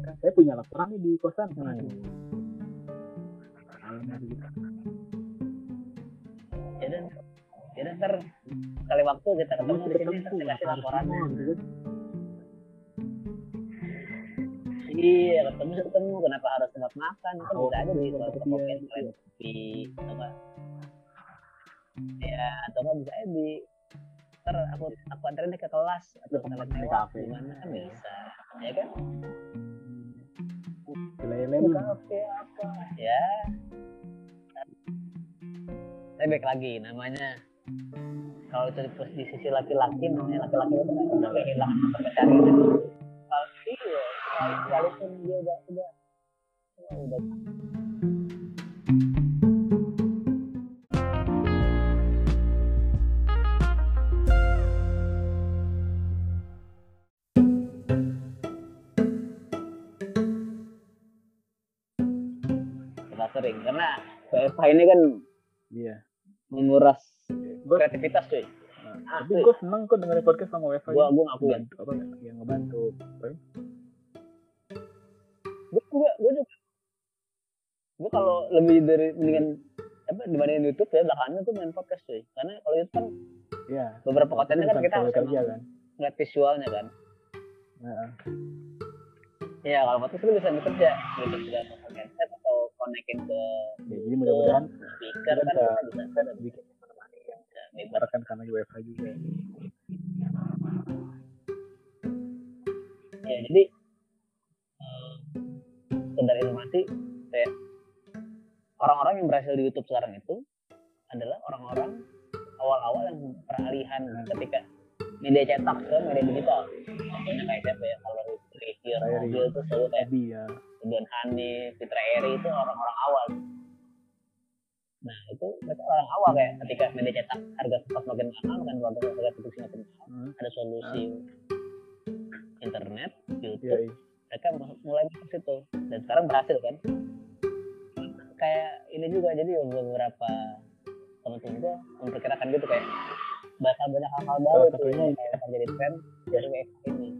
Speaker 1: Kan saya punya laporan nih di kosan.
Speaker 2: Hmm.
Speaker 1: Alamat gitu.
Speaker 2: ya dan ya dan ntar sekali waktu kita ketemu di sini saya kasih laporan.
Speaker 1: gitu kan.
Speaker 2: iya ketemu ketemu. Kenapa harus tempat makan? Kan
Speaker 1: Oh,
Speaker 2: bisa aja di
Speaker 1: iya, iya,
Speaker 2: kopi
Speaker 1: iya.
Speaker 2: kalian kopi enggak ya atau enggak bisa aja di ntar aku aku anterin deh ke kelas. Atau ke
Speaker 1: Atau
Speaker 2: tempat
Speaker 1: ke
Speaker 2: mewah
Speaker 1: kafe.
Speaker 2: gimana kan bisa ya kan?
Speaker 1: Lele-lele.
Speaker 2: kafe apa? Ya. Saya baik lagi namanya. Kalau itu di sisi laki-laki namanya laki-laki itu kan udah kehilangan kepercayaan diri. kalau iya sekali- sekalipun dia udah udah udah, sering karena WFH ini kan
Speaker 1: Iya.
Speaker 2: menguras
Speaker 1: Gue
Speaker 2: kreativitas cuy
Speaker 1: nah, tapi gue seneng kok dengerin podcast sama wifi.
Speaker 2: gua gua ngakuin
Speaker 1: Ngebantu, apa yang ngebantu.
Speaker 2: gue juga gue juga gue kalau lebih dari mendingan apa dibandingin YouTube ya belakangan tuh main podcast cuy karena kalau YouTube kan
Speaker 1: Iya.
Speaker 2: beberapa kontennya kan kita harus
Speaker 1: kerja kan.
Speaker 2: ngeliat visualnya kan
Speaker 1: Nah,
Speaker 2: Iya kalau podcast lu bisa bekerja gitu juga pakai headset atau konekin ke
Speaker 1: jadi mudah-mudahan
Speaker 2: speaker kan
Speaker 1: bisa
Speaker 2: bisa
Speaker 1: bikin
Speaker 2: bebas
Speaker 1: ibaratkan karena wifi juga.
Speaker 2: ya jadi eh, sekedar informasi kayak orang-orang yang berhasil di YouTube sekarang itu adalah orang-orang awal-awal yang peralihan ketika media cetak ke media digital. Contohnya kayak siapa ya kalau
Speaker 1: Kayak
Speaker 2: mobil tuh selalu kayak
Speaker 1: ya.
Speaker 2: Ridwan Hanif, Fitra Eri itu orang-orang awal. Nah itu mereka orang awal kayak ketika media cetak harga pas makin mahal kan harga harga produksi makin mahal
Speaker 1: Hmm.
Speaker 2: ada solusi internet YouTube
Speaker 1: Iya, iya.
Speaker 2: mereka mu- mulai masuk situ. Dan sekarang berhasil kan? Kayak ini juga jadi beberapa teman-teman gue memperkirakan gitu kayak bakal banyak hal-hal baru tuh yang akan jadi tren dari WFH ini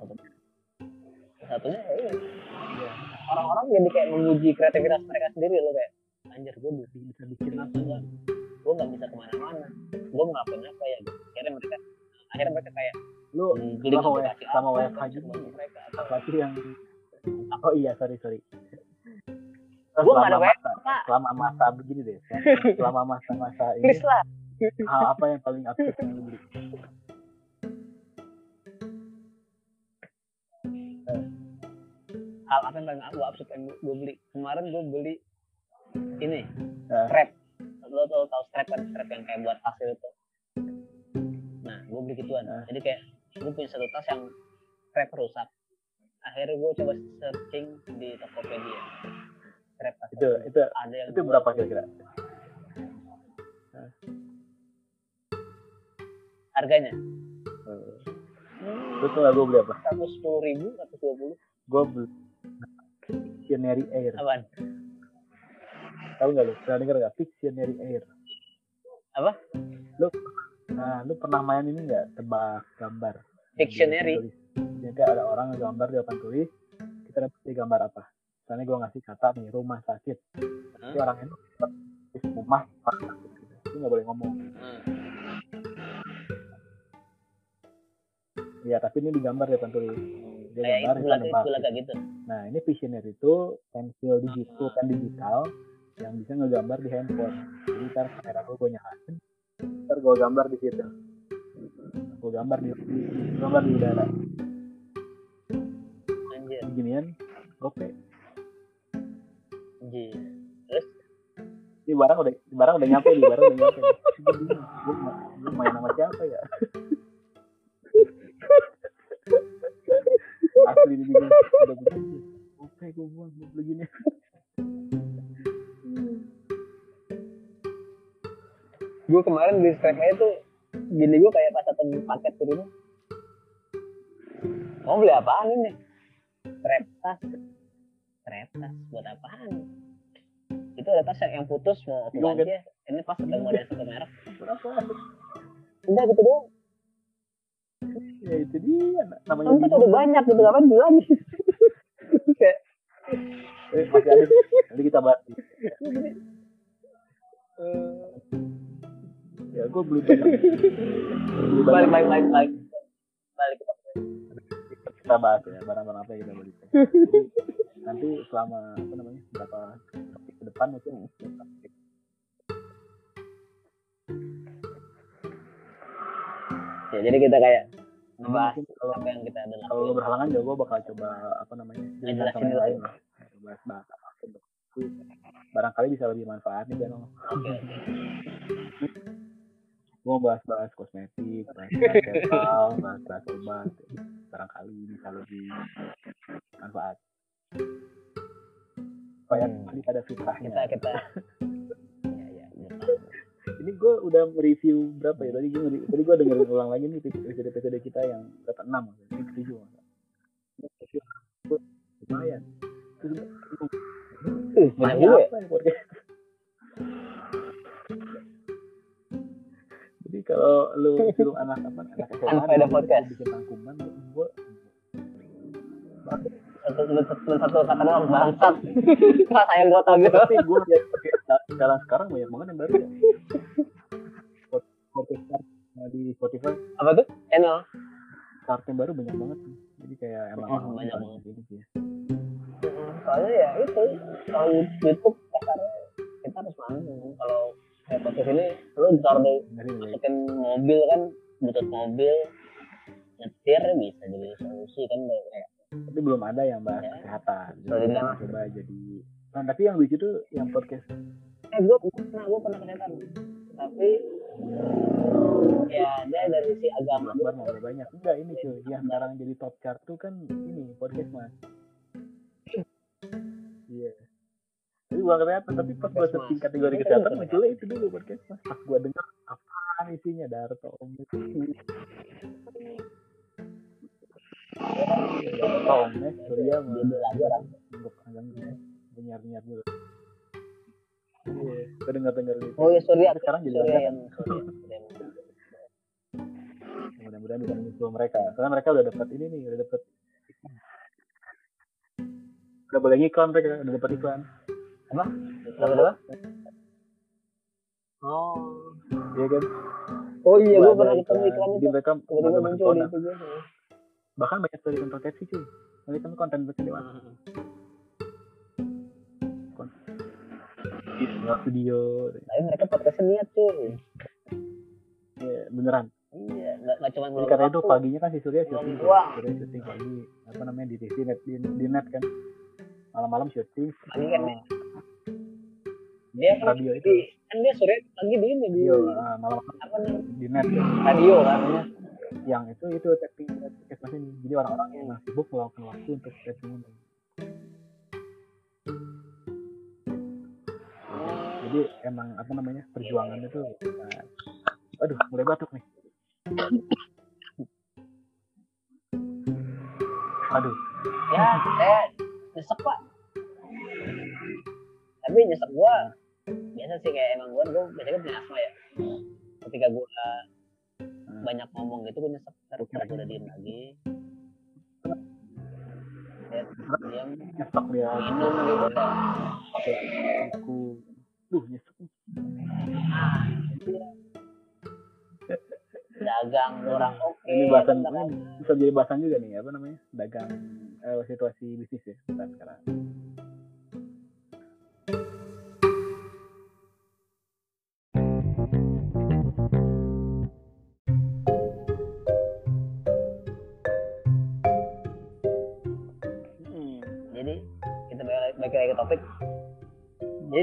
Speaker 2: salah satu salah satunya ya ini
Speaker 1: Iya.
Speaker 2: orang-orang jadi kayak menguji kreativitas mereka sendiri loh kayak anjir gue bisa
Speaker 1: Bisa bikin apa?
Speaker 2: enggak gue nggak bisa ke mana-mana gue ngelakuin apa ya akhirnya mereka akhirnya mereka kayak
Speaker 1: Lu
Speaker 2: hmm, beli aplikasi
Speaker 1: W- sama WFH juga.
Speaker 2: mereka
Speaker 1: apa sih yang oh iya sorry sorry
Speaker 2: Gua nggak ada
Speaker 1: masa-
Speaker 2: Pak.
Speaker 1: selama masa begini deh selama masa-masa ini hal apa yang paling absurd yang lu beli
Speaker 2: hal apa yang paling gue absurd yang gue beli? Kemarin gue beli ini
Speaker 1: Nah.
Speaker 2: strap. Lo tau tau strap kan? Strap yang kayak buat tas itu. Nah gue beli gituan.
Speaker 1: Nah.
Speaker 2: jadi kayak gue punya satu tas yang strap rusak. Akhirnya gue coba searching di Tokopedia. Strap tas
Speaker 1: itu itu
Speaker 2: ada yang
Speaker 1: itu berapa kira-kira?
Speaker 2: Harganya?
Speaker 1: Eh, terus gue beli apa?
Speaker 2: Seratus sepuluh ribu seratus dua puluh.
Speaker 1: Gue beli Pictionary Air.
Speaker 2: Apaan?
Speaker 1: Tahu nggak lu? Pernah denger nggak? Pictionary Air.
Speaker 2: Apa?
Speaker 1: lu nah lu pernah main ini nggak? Tebak gambar.
Speaker 2: Pictionary?
Speaker 1: Tulis. jadi ada orang gambar di papan tulis kita dapat di gambar apa? Misalnya gue ngasih kata nih rumah sakit.
Speaker 2: Hah?
Speaker 1: si orang itu tulis rumah sakit. Lu nggak boleh ngomong. Ya tapi ini digambar di papan tulis dia
Speaker 2: kayak
Speaker 1: gambar
Speaker 2: itu
Speaker 1: nebak.
Speaker 2: itu kayak gitu
Speaker 1: Nah, ini Visioner itu pensil digital, kan digital yang bisa ngegambar di handphone. Jadi ntar kamera gue gue nyalain, ntar gue gambar di situ. Gue gambar di, di- gambar di udara.
Speaker 2: anjir
Speaker 1: Beginian, oke.
Speaker 2: anjir
Speaker 1: Ini barang udah, barang udah nyampe nih, barang udah nyampe. gue main sama siapa ya? *laughs* Asli ini bingung, udah begini. Oke, gue buang, gue begini.
Speaker 2: gue kemarin di Strike tuh gini gue kayak pas satu paket tuh ini mau beli apaan ini? Strap tas. Strap tas buat apaan? Itu ada tas yang, yang putus mau aku ganti ini pas udah model satu merek.
Speaker 1: Berapa?
Speaker 2: udah gitu doang
Speaker 1: Ya itu dia, namanya
Speaker 2: kan tuh
Speaker 1: bingung.
Speaker 2: udah banyak gitu kapan beli lagi *laughs* kayak
Speaker 1: Eh, masih ada. Nanti kita bahas.
Speaker 2: eh,
Speaker 1: Ya, gue beli banyak. beli
Speaker 2: balik balik balik balik balik.
Speaker 1: Kita bahas ya, barang-barang apa yang kita beli. Nanti selama apa namanya berapa ke depan mungkin
Speaker 2: ya jadi kita kayak ngebahas
Speaker 1: kalau
Speaker 2: apa yang kita ada
Speaker 1: kalau lo berhalangan juga gue bakal coba apa namanya
Speaker 2: Ngejelasin dulu.
Speaker 1: lain lah. Bahas bahas apa barangkali bisa lebih manfaat nih kan
Speaker 2: oke.
Speaker 1: Gue bahas-bahas kosmetik bahas bahas bahas obat barangkali bisa lebih manfaat. Supaya
Speaker 2: Hmm.
Speaker 1: ada fitrahnya?
Speaker 2: Kita kita. *laughs* Ya ya.
Speaker 1: Ini gue udah review berapa ya? Tadi gue tadi gue dengerin *laughs* ulang lagi nih episode episode kita yang berapa enam ini ketujuh lumayan.
Speaker 2: Uh, banyak juga ya?
Speaker 1: ya jadi kalau lu suruh anak apa anak SMA
Speaker 2: Tanpa ada podcast.
Speaker 1: bikin rangkuman gue
Speaker 2: kata doang bangsat pas sayang gua tau gitu
Speaker 1: tapi gue lihat pakai sekarang sekarang banyak banget yang baru ya. Start nah, di Spotify
Speaker 2: apa tuh? Channel.
Speaker 1: Start yang baru banyak banget jadi kayak emang
Speaker 2: Oh, banyak banget.
Speaker 1: ini sih. Ya.
Speaker 2: soalnya ya itu kalau YouTube kasarnya kita harus manggung kalau kayak podcast ini lu
Speaker 1: dengerin ya
Speaker 2: masukin mobil kan butut mobil nyetir bisa jadi solusi kan kayak
Speaker 1: tapi belum ada yang bahas
Speaker 2: Ya.
Speaker 1: kesehatan. Jadi kita
Speaker 2: kan-
Speaker 1: coba jadi. Nah, tapi yang lucu tuh yang podcast.
Speaker 2: Eh gue pernah gue pernah kesehatan. Tapi ya dia dari si agama.
Speaker 1: Akbar nggak banyak. Enggak ini cuy. Yang sekarang jadi top chart tuh kan ini podcast mas. Iya. Tapi gua kesehatan tapi pas gua
Speaker 2: Mas.
Speaker 1: kategori
Speaker 2: kan
Speaker 1: kesehatan
Speaker 2: bukan
Speaker 1: munculnya itu dulu podcast mas. Pas gua denger apaan isinya Darto Om? itu *laughs* Darto Om ya Surya
Speaker 2: jadi lagu orang
Speaker 1: Untuk agak nyar-nyar dulu Iya, gua denger-denger gitu
Speaker 2: oh ya Surya
Speaker 1: sekarang jadi
Speaker 2: Surya
Speaker 1: banyak.
Speaker 2: yang *laughs*
Speaker 1: mudah-mudahan bisa menyusul mereka karena mereka udah dapat ini nih udah dapat udah boleh ngiklan mereka udah dapat iklan
Speaker 2: Lagu apa? Oh.
Speaker 1: iya kan
Speaker 2: Oh iya, gue pernah ketemu
Speaker 1: iklan.
Speaker 2: iklan
Speaker 1: jadi
Speaker 2: itu.
Speaker 1: mereka masuk
Speaker 2: muncul di itu gue.
Speaker 1: Bahkan banyak dari konten proteksi cuy. Mereka kan konten di sebuah studio
Speaker 2: Tapi mereka podcastnya niat cuy.
Speaker 1: ya, beneran.
Speaker 2: Iya, nggak nggak cuma
Speaker 1: karena itu paginya kan si Surya syuting. Surya syuting pagi. Apa namanya di TV net di, di net kan. Malam-malam syuting.
Speaker 2: Pagi kan dia kan
Speaker 1: radio
Speaker 2: di
Speaker 1: itu.
Speaker 2: kan dia sore pagi di ini di
Speaker 1: radio ah, malam
Speaker 2: apa
Speaker 1: di net. Kan.
Speaker 2: radio kan.
Speaker 1: Yang itu itu tapping mas ini jadi orang-orang yang sibuk meluangkan waktu untuk tapping ini. Jadi emang apa namanya perjuangan itu nah, aduh mulai batuk nih. Aduh.
Speaker 2: Ya saya nyesek pak. Tapi nyesek gua biasa sih kayak emang gua gua biasanya punya asma ya. Ketika gua. Gitu gua nyesek ntar gua udah diem lagi. Diam
Speaker 1: nyesek dia.
Speaker 2: minum gitu
Speaker 1: aku duh nyesek.
Speaker 2: Itu dagang orang oke
Speaker 1: ini bahasan bisa jadi bahasan juga nih apa namanya? Dagang eh, situasi bisnis ya kita sekarang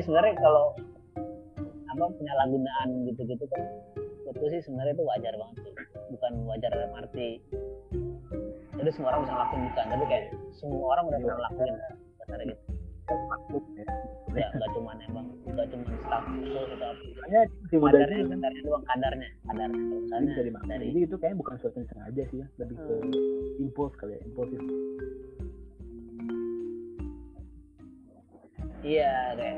Speaker 2: sebenarnya kalau apa penyalahgunaan gitu-gitu kan menurutku sih sebenarnya itu wajar banget sih. Bukan wajar dalam arti jadi semua orang bisa ngelakuin bukan. Tapi kayak semua orang udah pernah lakuin kasarnya gitu.
Speaker 1: Masuk ya.
Speaker 2: ya nggak cuma emang nggak cuma staff
Speaker 1: Makanya si muda
Speaker 2: kadarnya
Speaker 1: itu
Speaker 2: kadarnya doang kadarnya. Kadar kalau
Speaker 1: ini
Speaker 2: misalnya
Speaker 1: dimakan.
Speaker 2: dari
Speaker 1: Jadi itu kayaknya bukan sesuatu yang sengaja sih ya, lebih ke impuls kali ya, impulsif.
Speaker 2: iya kayak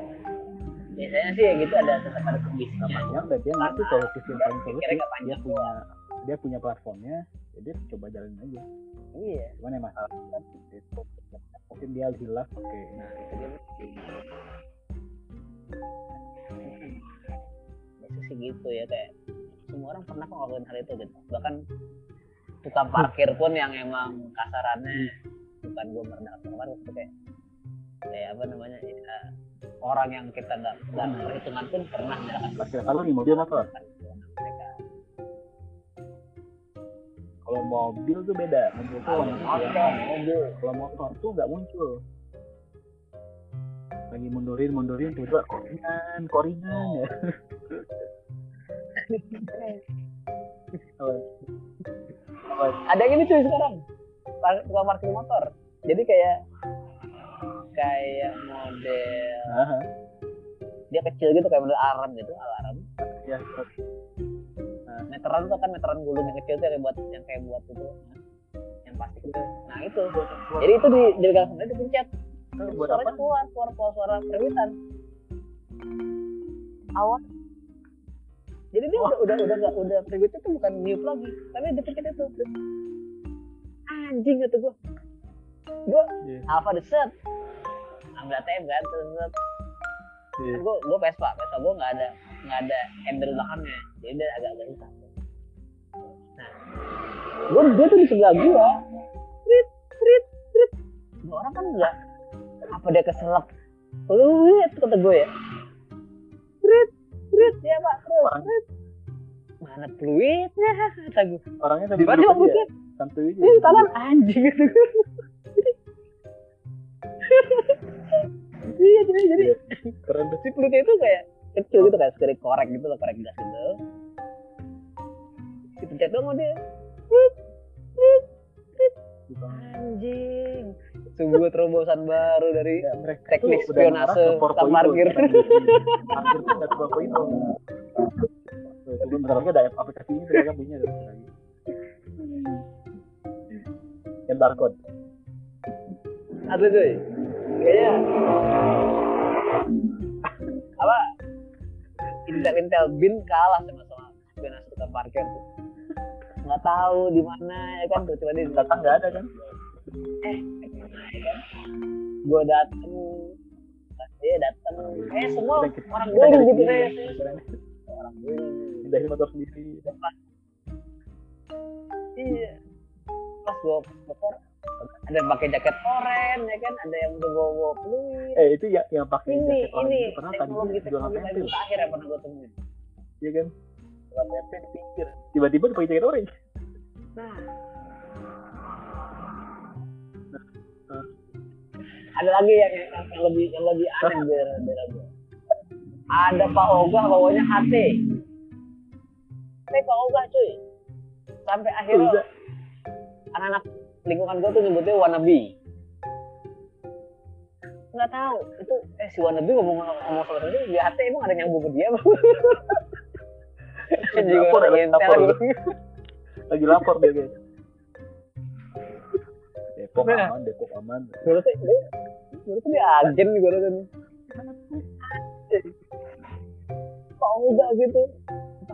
Speaker 2: biasanya sih ya gitu ada tetap ada kebisnya
Speaker 1: Namanya dan dia ngerti solusi yang paling solusi.
Speaker 2: Nggak
Speaker 1: Dia punya dia punya platformnya, jadi dia coba jalanin aja.
Speaker 2: iya
Speaker 1: Cuman yang masalah kan mungkin dia hilaf pakai ini.
Speaker 2: biasa sih gitu ya kayak semua orang pernah kok ngelakuin hal itu gitu bahkan tukang parkir pun yang emang kasarannya bukan gue merendahkan orang kayak kayak apa namanya ya, orang yang kita nggak nggak perhitungan pun pernah menyalahkan
Speaker 1: Parkir kalau nih mobil motor. Kalau mobil tuh beda. Mobil tuh
Speaker 2: Kalau
Speaker 1: langsung
Speaker 2: motor,
Speaker 1: kelihatan.
Speaker 2: mobil
Speaker 1: Kalau motor tuh nggak muncul. Lagi mundurin mundurin tiba-tiba koringan koringan ya.
Speaker 2: Ada yang ini cuy sekarang tukang parkir motor jadi kayak kayak model
Speaker 1: Aha.
Speaker 2: dia kecil gitu kayak model alarm gitu alarm
Speaker 1: Ya,
Speaker 2: meteran tuh kan meteran gulung yang kecil tuh yang buat yang kayak buat itu. Yang plastik itu. Nah itu. Jadi itu di di gang sana dipencet
Speaker 1: Itu buat
Speaker 2: suaranya
Speaker 1: apa?
Speaker 2: keluar keluar keluar suara perebutan awal jadi dia udah udah udah nggak udah perebutnya tuh bukan niup lagi. Tapi dipencet itu. Anjing gitu gua. Gua
Speaker 1: Iya.
Speaker 2: alpha the set ambil ATM kan terus terus
Speaker 1: Iya.
Speaker 2: gue gue Vespa Vespa gue nggak ada nggak ada handle belakangnya jadi dia agak agak susah. Nah gue dia tuh di sebelah gue trit trit trit. Ini orang kan nggak apa dia keselak? Fluid kata gue ya. Trit trit. Ya pak terus. Trit. Mana fluidnya? Kata gue
Speaker 1: Orangnya tadi
Speaker 2: Tiba-tiba
Speaker 1: duduk aja.
Speaker 2: mungkin
Speaker 1: ya. Santuy
Speaker 2: ini tangan anjing. *laughs* Gitu iya jadi jadi
Speaker 1: Iya. Keren tuh.
Speaker 2: si pelitnya itu kayak kecil gitu kayak sekali korek gitu loh korek gas gitu dipencet dong sama dia anjing sebuah terobosan baru dari
Speaker 1: Ya,
Speaker 2: Teknik
Speaker 1: tuh
Speaker 2: spionase
Speaker 1: ke 4.0
Speaker 2: tukang parkir.
Speaker 1: Parkir tuh 4.0. Tuh, Itu bentar lagi ada aplikasi ini mereka punya tuh lagi. Yang barcode.
Speaker 2: ada cuy kayaknya apa? Intel Intel. Bin kalah sama sama spionase tukang parkir tuh. Nggak tahu di mana ya kan? Tuh tiba dia
Speaker 1: Datang nggak ada kan?
Speaker 2: eh gue dateng. Dia dateng. Eh semua orang
Speaker 1: dari
Speaker 2: gitu kayak orang guling
Speaker 1: Pindahin motor sendiri.
Speaker 2: iya. Pas gue motor ada yang pakai jaket oren ya kan ada yang udah bawa bawa
Speaker 1: Eh itu yang yang pakai
Speaker 2: ini
Speaker 1: jaket orang
Speaker 2: ini
Speaker 1: itu pernah tadi jualan loh.
Speaker 2: terakhir yang pernah gue temuin
Speaker 1: Iya kan? Jualan pinggir. Tiba-tiba pakai jaket orange.
Speaker 2: nah
Speaker 1: Nah.
Speaker 2: ada lagi yang, yang, yang lebih yang lebih aneh dari dari gue ada Pak Ogah bawanya HT Tapi Pak Ogah cuy sampai akhirnya anak-anak lingkungan gue tuh nyebutnya wannabe. Nggak tahu. Itu eh si wannabe ngomong ngomong sama dia di HT emang ada yang nyambung ke dia. *laughs* Juga orang
Speaker 1: ada
Speaker 2: intel
Speaker 1: dapur.
Speaker 2: gitu
Speaker 1: lagi lapor dia guys Depok
Speaker 2: Nah.
Speaker 1: aman Depok aman.
Speaker 2: Tuh dia tuh dia agen gue tuh kok enggak gitu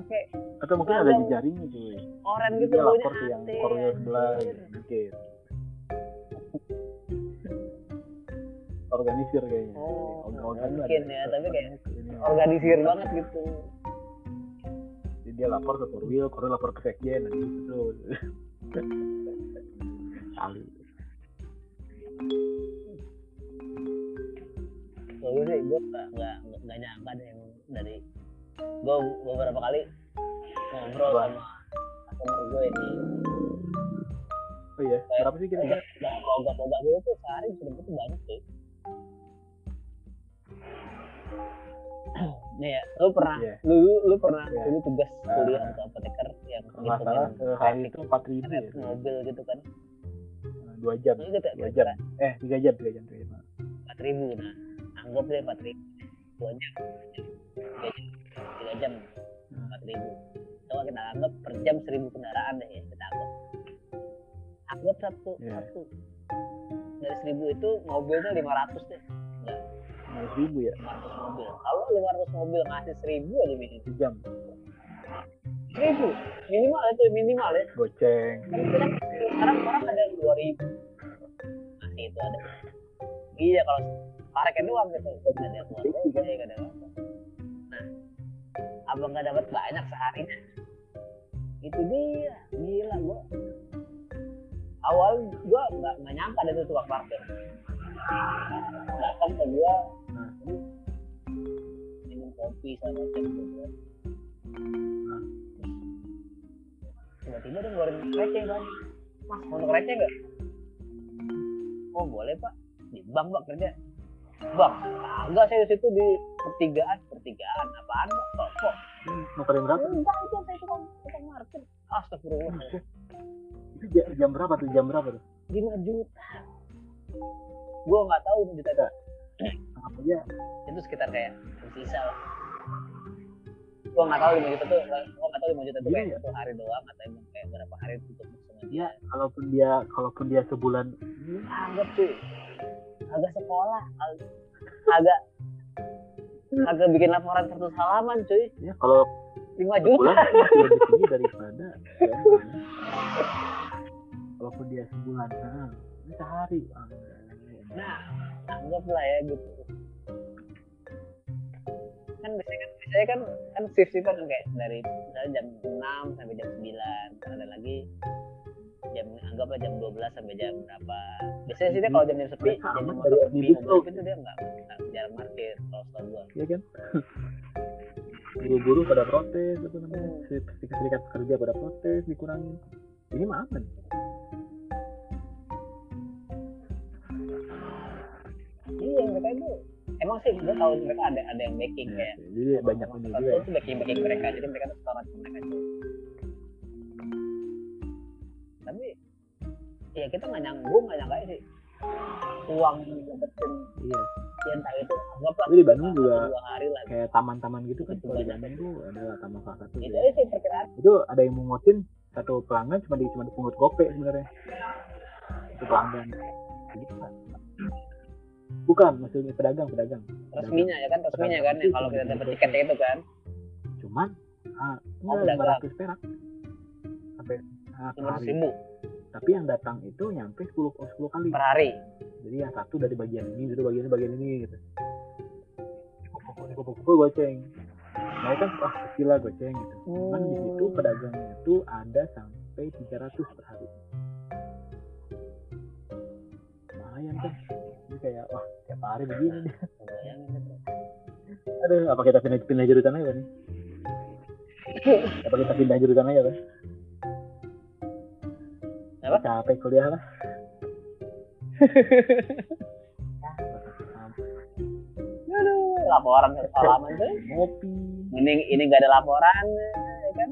Speaker 2: pakai
Speaker 1: atau mungkin ada jejaringnya cuy.
Speaker 2: Oren gitu baunya
Speaker 1: lapor ke yang koridor sebelah
Speaker 2: anjir.
Speaker 1: gitu, mungkin organisir kayaknya.
Speaker 2: Oh,
Speaker 1: Organ-
Speaker 2: mungkin ya, tapi kayak *laughs* organisir banget gitu.
Speaker 1: Jadi dia lapor ke Korwil, Korwil lapor ke Sekjen gitu kali.
Speaker 2: Gue sih gue nggak nggak nyangka deh dari gue beberapa kali ngobrol sama customer gue ini.
Speaker 1: Oh iya berapa sih kira-kira? *clears throat*
Speaker 2: Udah logak-logak gitu tuh sehari bisa dapet tuh banyak sih. *clears throat* Nih ya lu pernah
Speaker 1: Iya.
Speaker 2: lu lu pernah
Speaker 1: Iya.
Speaker 2: dulu tugas
Speaker 1: Ah.
Speaker 2: kuliah atau apoteker yang
Speaker 1: nggak salah sehari itu empat ribu ya.
Speaker 2: mobil gitu kan.
Speaker 1: Dua jam
Speaker 2: kayak
Speaker 1: dua jam. eh tiga jam tiga jam tiga jam.
Speaker 2: Empat ribu nah. Anggap deh empat ribu. Dua jam. Tiga jam. Tiga jam. Empat ribu coba kita anggap per jam seribu kendaraan deh ya kita anggap. Anggap satu
Speaker 1: Iya.
Speaker 2: satu. Dari seribu itu mobilnya lima ratus deh.
Speaker 1: Lima ribu ya?
Speaker 2: 500 mobil. Kalau 500 mobil ngasih seribu aja minimal.
Speaker 1: Sejam
Speaker 2: seribu. Minimal itu minimal ya.
Speaker 1: Goceng.
Speaker 2: Kan sekarang orang ada dua ribu. Ngasih itu ada. Iya kalau parkir doang gitu. Nggak ada abang nggak dapat banyak seharinya itu dia. Gila gua. Awal gua nggak nggak nyangka ada tuh tukang parkir. Datang ke gua
Speaker 1: Nah.
Speaker 2: minum kopi sama macam gitu tiba-tiba dia ngeluarin receh bang mas mau untuk receh nggak? Oh boleh pak. Di bank pak kerja. Bang enggak saya di situ di pertigaan pertigaan apaan kok kok?
Speaker 1: Kalian berapa?
Speaker 2: Enggak itu saya cuma tukang market. Astagfirullah.
Speaker 1: Itu ja- jam berapa tuh? Jam berapa tuh?
Speaker 2: 5 juta. Gua nggak tahu 5 juta itu
Speaker 1: apa aja
Speaker 2: itu sekitar kayak sisa lah. Gua nggak tahu 5 juta tuh gua nggak tahu 5 juta tuh
Speaker 1: Iya,
Speaker 2: kayak
Speaker 1: iya.
Speaker 2: satu hari doang atau emang kayak berapa hari tutup sama dia
Speaker 1: ya kalaupun dia kalaupun dia sebulan.
Speaker 2: Anggap cuy agak sekolah ag- agak agak bikin laporan satu halaman cuy.
Speaker 1: Ya kalau
Speaker 2: 5
Speaker 1: sebulan
Speaker 2: juta.
Speaker 1: lebih tinggi *laughs* daripada ya, kalaupun dia sebulan nah sehari. Ah,
Speaker 2: nah anggaplah ya gitu kan biasanya kan biasanya kan kan shift kan kayak dari misalnya jam 6 sampai jam 9 Ntar ada lagi jam anggaplah jam 12 sampai jam berapa. Biasanya sih dia kalau jam jam sepi jam jam motor sepi mobil itu dia nggak jarang parkir kalau setahu gua.
Speaker 1: Ya kan? *laughs* Buru-buru pada protes apa namanya serikat serikat pekerja pada protes dikurangin. Ini mah aman.
Speaker 2: Iya mereka itu emang sih gua tahu mereka ada ada yang backing
Speaker 1: ya,
Speaker 2: kayak
Speaker 1: jadi banyak ini juga
Speaker 2: itu backing backing mereka jadi mereka tuh ke mereka tuh tapi ya kita nggak nyangka gue nggak nyangka sih uang dapetin
Speaker 1: iya.
Speaker 2: ya entah itu anggaplah
Speaker 1: Tapi di Bandung juga
Speaker 2: dua hari lah.
Speaker 1: kayak taman-taman gitu kan kalau di. Bandung tuh ada taman salah satu
Speaker 2: itu
Speaker 1: ya.
Speaker 2: sih perkiraan.
Speaker 1: Itu ada yang mengutin satu pelanggan cuma di cuma dipungut gope sebenarnya. Itu pelanggan. Gitu kan bukan maksudnya pedagang pedagang.
Speaker 2: Resminya ya kan resminya kan ya kalau kita dapat tiketnya itu kan.
Speaker 1: Cuman ah
Speaker 2: Oh,
Speaker 1: enggak lima
Speaker 2: pedagang.
Speaker 1: ratus perak. Sampai ah,
Speaker 2: lima
Speaker 1: hari
Speaker 2: ribu.
Speaker 1: Tapi yang datang itu nyampe 10 oh, 10 kali.
Speaker 2: Per hari.
Speaker 1: Jadi yang satu dari bagian ini dari bagian ini bagian ini gitu. Kumpul-kumpul goceng. Nah kan wah kecil lah goceng gitu. Cuman di situ pedagangnya itu ada sampai 300 per hari. Lumayan kan ini kayak wah tiap hari begini
Speaker 2: itu.
Speaker 1: aduh apa kita pindah pindah jurusan aja nih? Apa kita pindah jurusan aja kan
Speaker 2: Apa?
Speaker 1: capek kuliah lah.
Speaker 2: Aduh, laporan halaman tuh.
Speaker 1: Ngopi.
Speaker 2: Mending ini gak ada laporan ya kan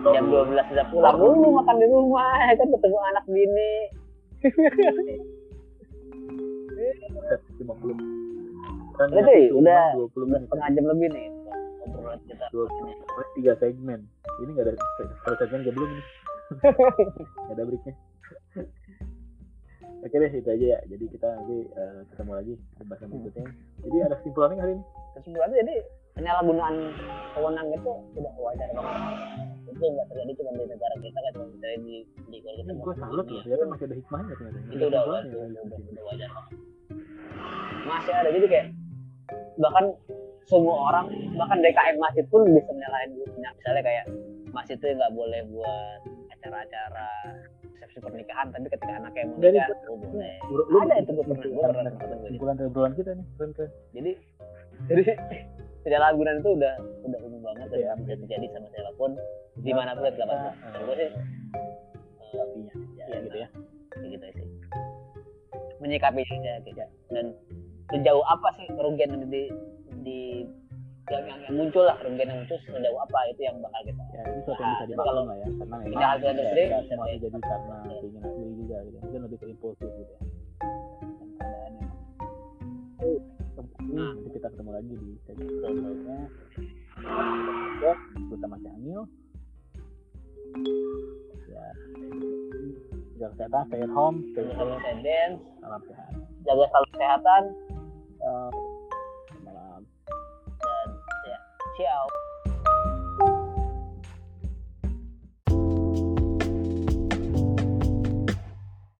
Speaker 2: jam 12 sudah pulang dulu makan di rumah ya kan ketemu anak bini
Speaker 1: lima puluh kan
Speaker 2: Udah, cuy, udah.
Speaker 1: 20
Speaker 2: udah
Speaker 1: menit
Speaker 2: setengah jam lebih nih obrolan kita
Speaker 1: Dua, tiga segmen. Ini nggak ada segmen gak belum nih. *laughs* Nggak ada breaknya. Oke deh itu aja ya. Jadi kita nanti eh, ketemu lagi di bahasan berikutnya. Jadi ada kesimpulannya hari ini.
Speaker 2: kesimpulannya jadi penyalahgunaan wewenang itu tidak wajar banget itu nggak terjadi cuma di negara kita kan cuma terjadi di di kalau kita
Speaker 1: Gue salut loh. Ternyata masih ada hikmahnya ternyata.
Speaker 2: itu udah udah, udah, udah, udah wajar banget masih ada jadi kayak bahkan semua orang bahkan DKM masjid pun bisa menyalahin misalnya kayak masjid itu nggak boleh buat acara-acara resepsi pernikahan tapi ketika anaknya mau nikah oh boleh
Speaker 1: Lu- lu-
Speaker 2: ada itu gue pernah gue pernah.
Speaker 1: Kesimpulan dari obrolan kita nih. Keren keren.
Speaker 2: jadi jadi penyalahgunaan itu udah udah umum banget dan
Speaker 1: Iya,
Speaker 2: bisa terjadi sama siapa pun di mana pun dapat
Speaker 1: Nah,
Speaker 2: dan gue sih
Speaker 1: eh,
Speaker 2: eh,
Speaker 1: Tapinya.
Speaker 2: ya,
Speaker 1: Ya gitu ya.
Speaker 2: gitu sih menyikapi aja gitu dan sejauh apa sih kerugian yang di di yang, yang, yang muncul lah kerugian yang muncul sejauh apa itu yang bakal kita
Speaker 1: Ya ini sesuatu yang bisa
Speaker 2: Nah,
Speaker 1: dimaklum lah ya. Karena memang
Speaker 2: Tidak hal-hal
Speaker 1: ya,
Speaker 2: sendiri,
Speaker 1: nggak semua terjadi karena keinginan sendiri juga gitu. Mungkin lebih ke impulsif gitu ya.
Speaker 2: Nah.
Speaker 1: nanti kita ketemu lagi di segmen selanjutnya. Ya, bersama si Angil. Ya, jaga kesehatan, stay at home, stay safe,
Speaker 2: kesehatan,
Speaker 1: salam sehat.
Speaker 2: jaga selalu kesehatan
Speaker 1: Eh, Raquel.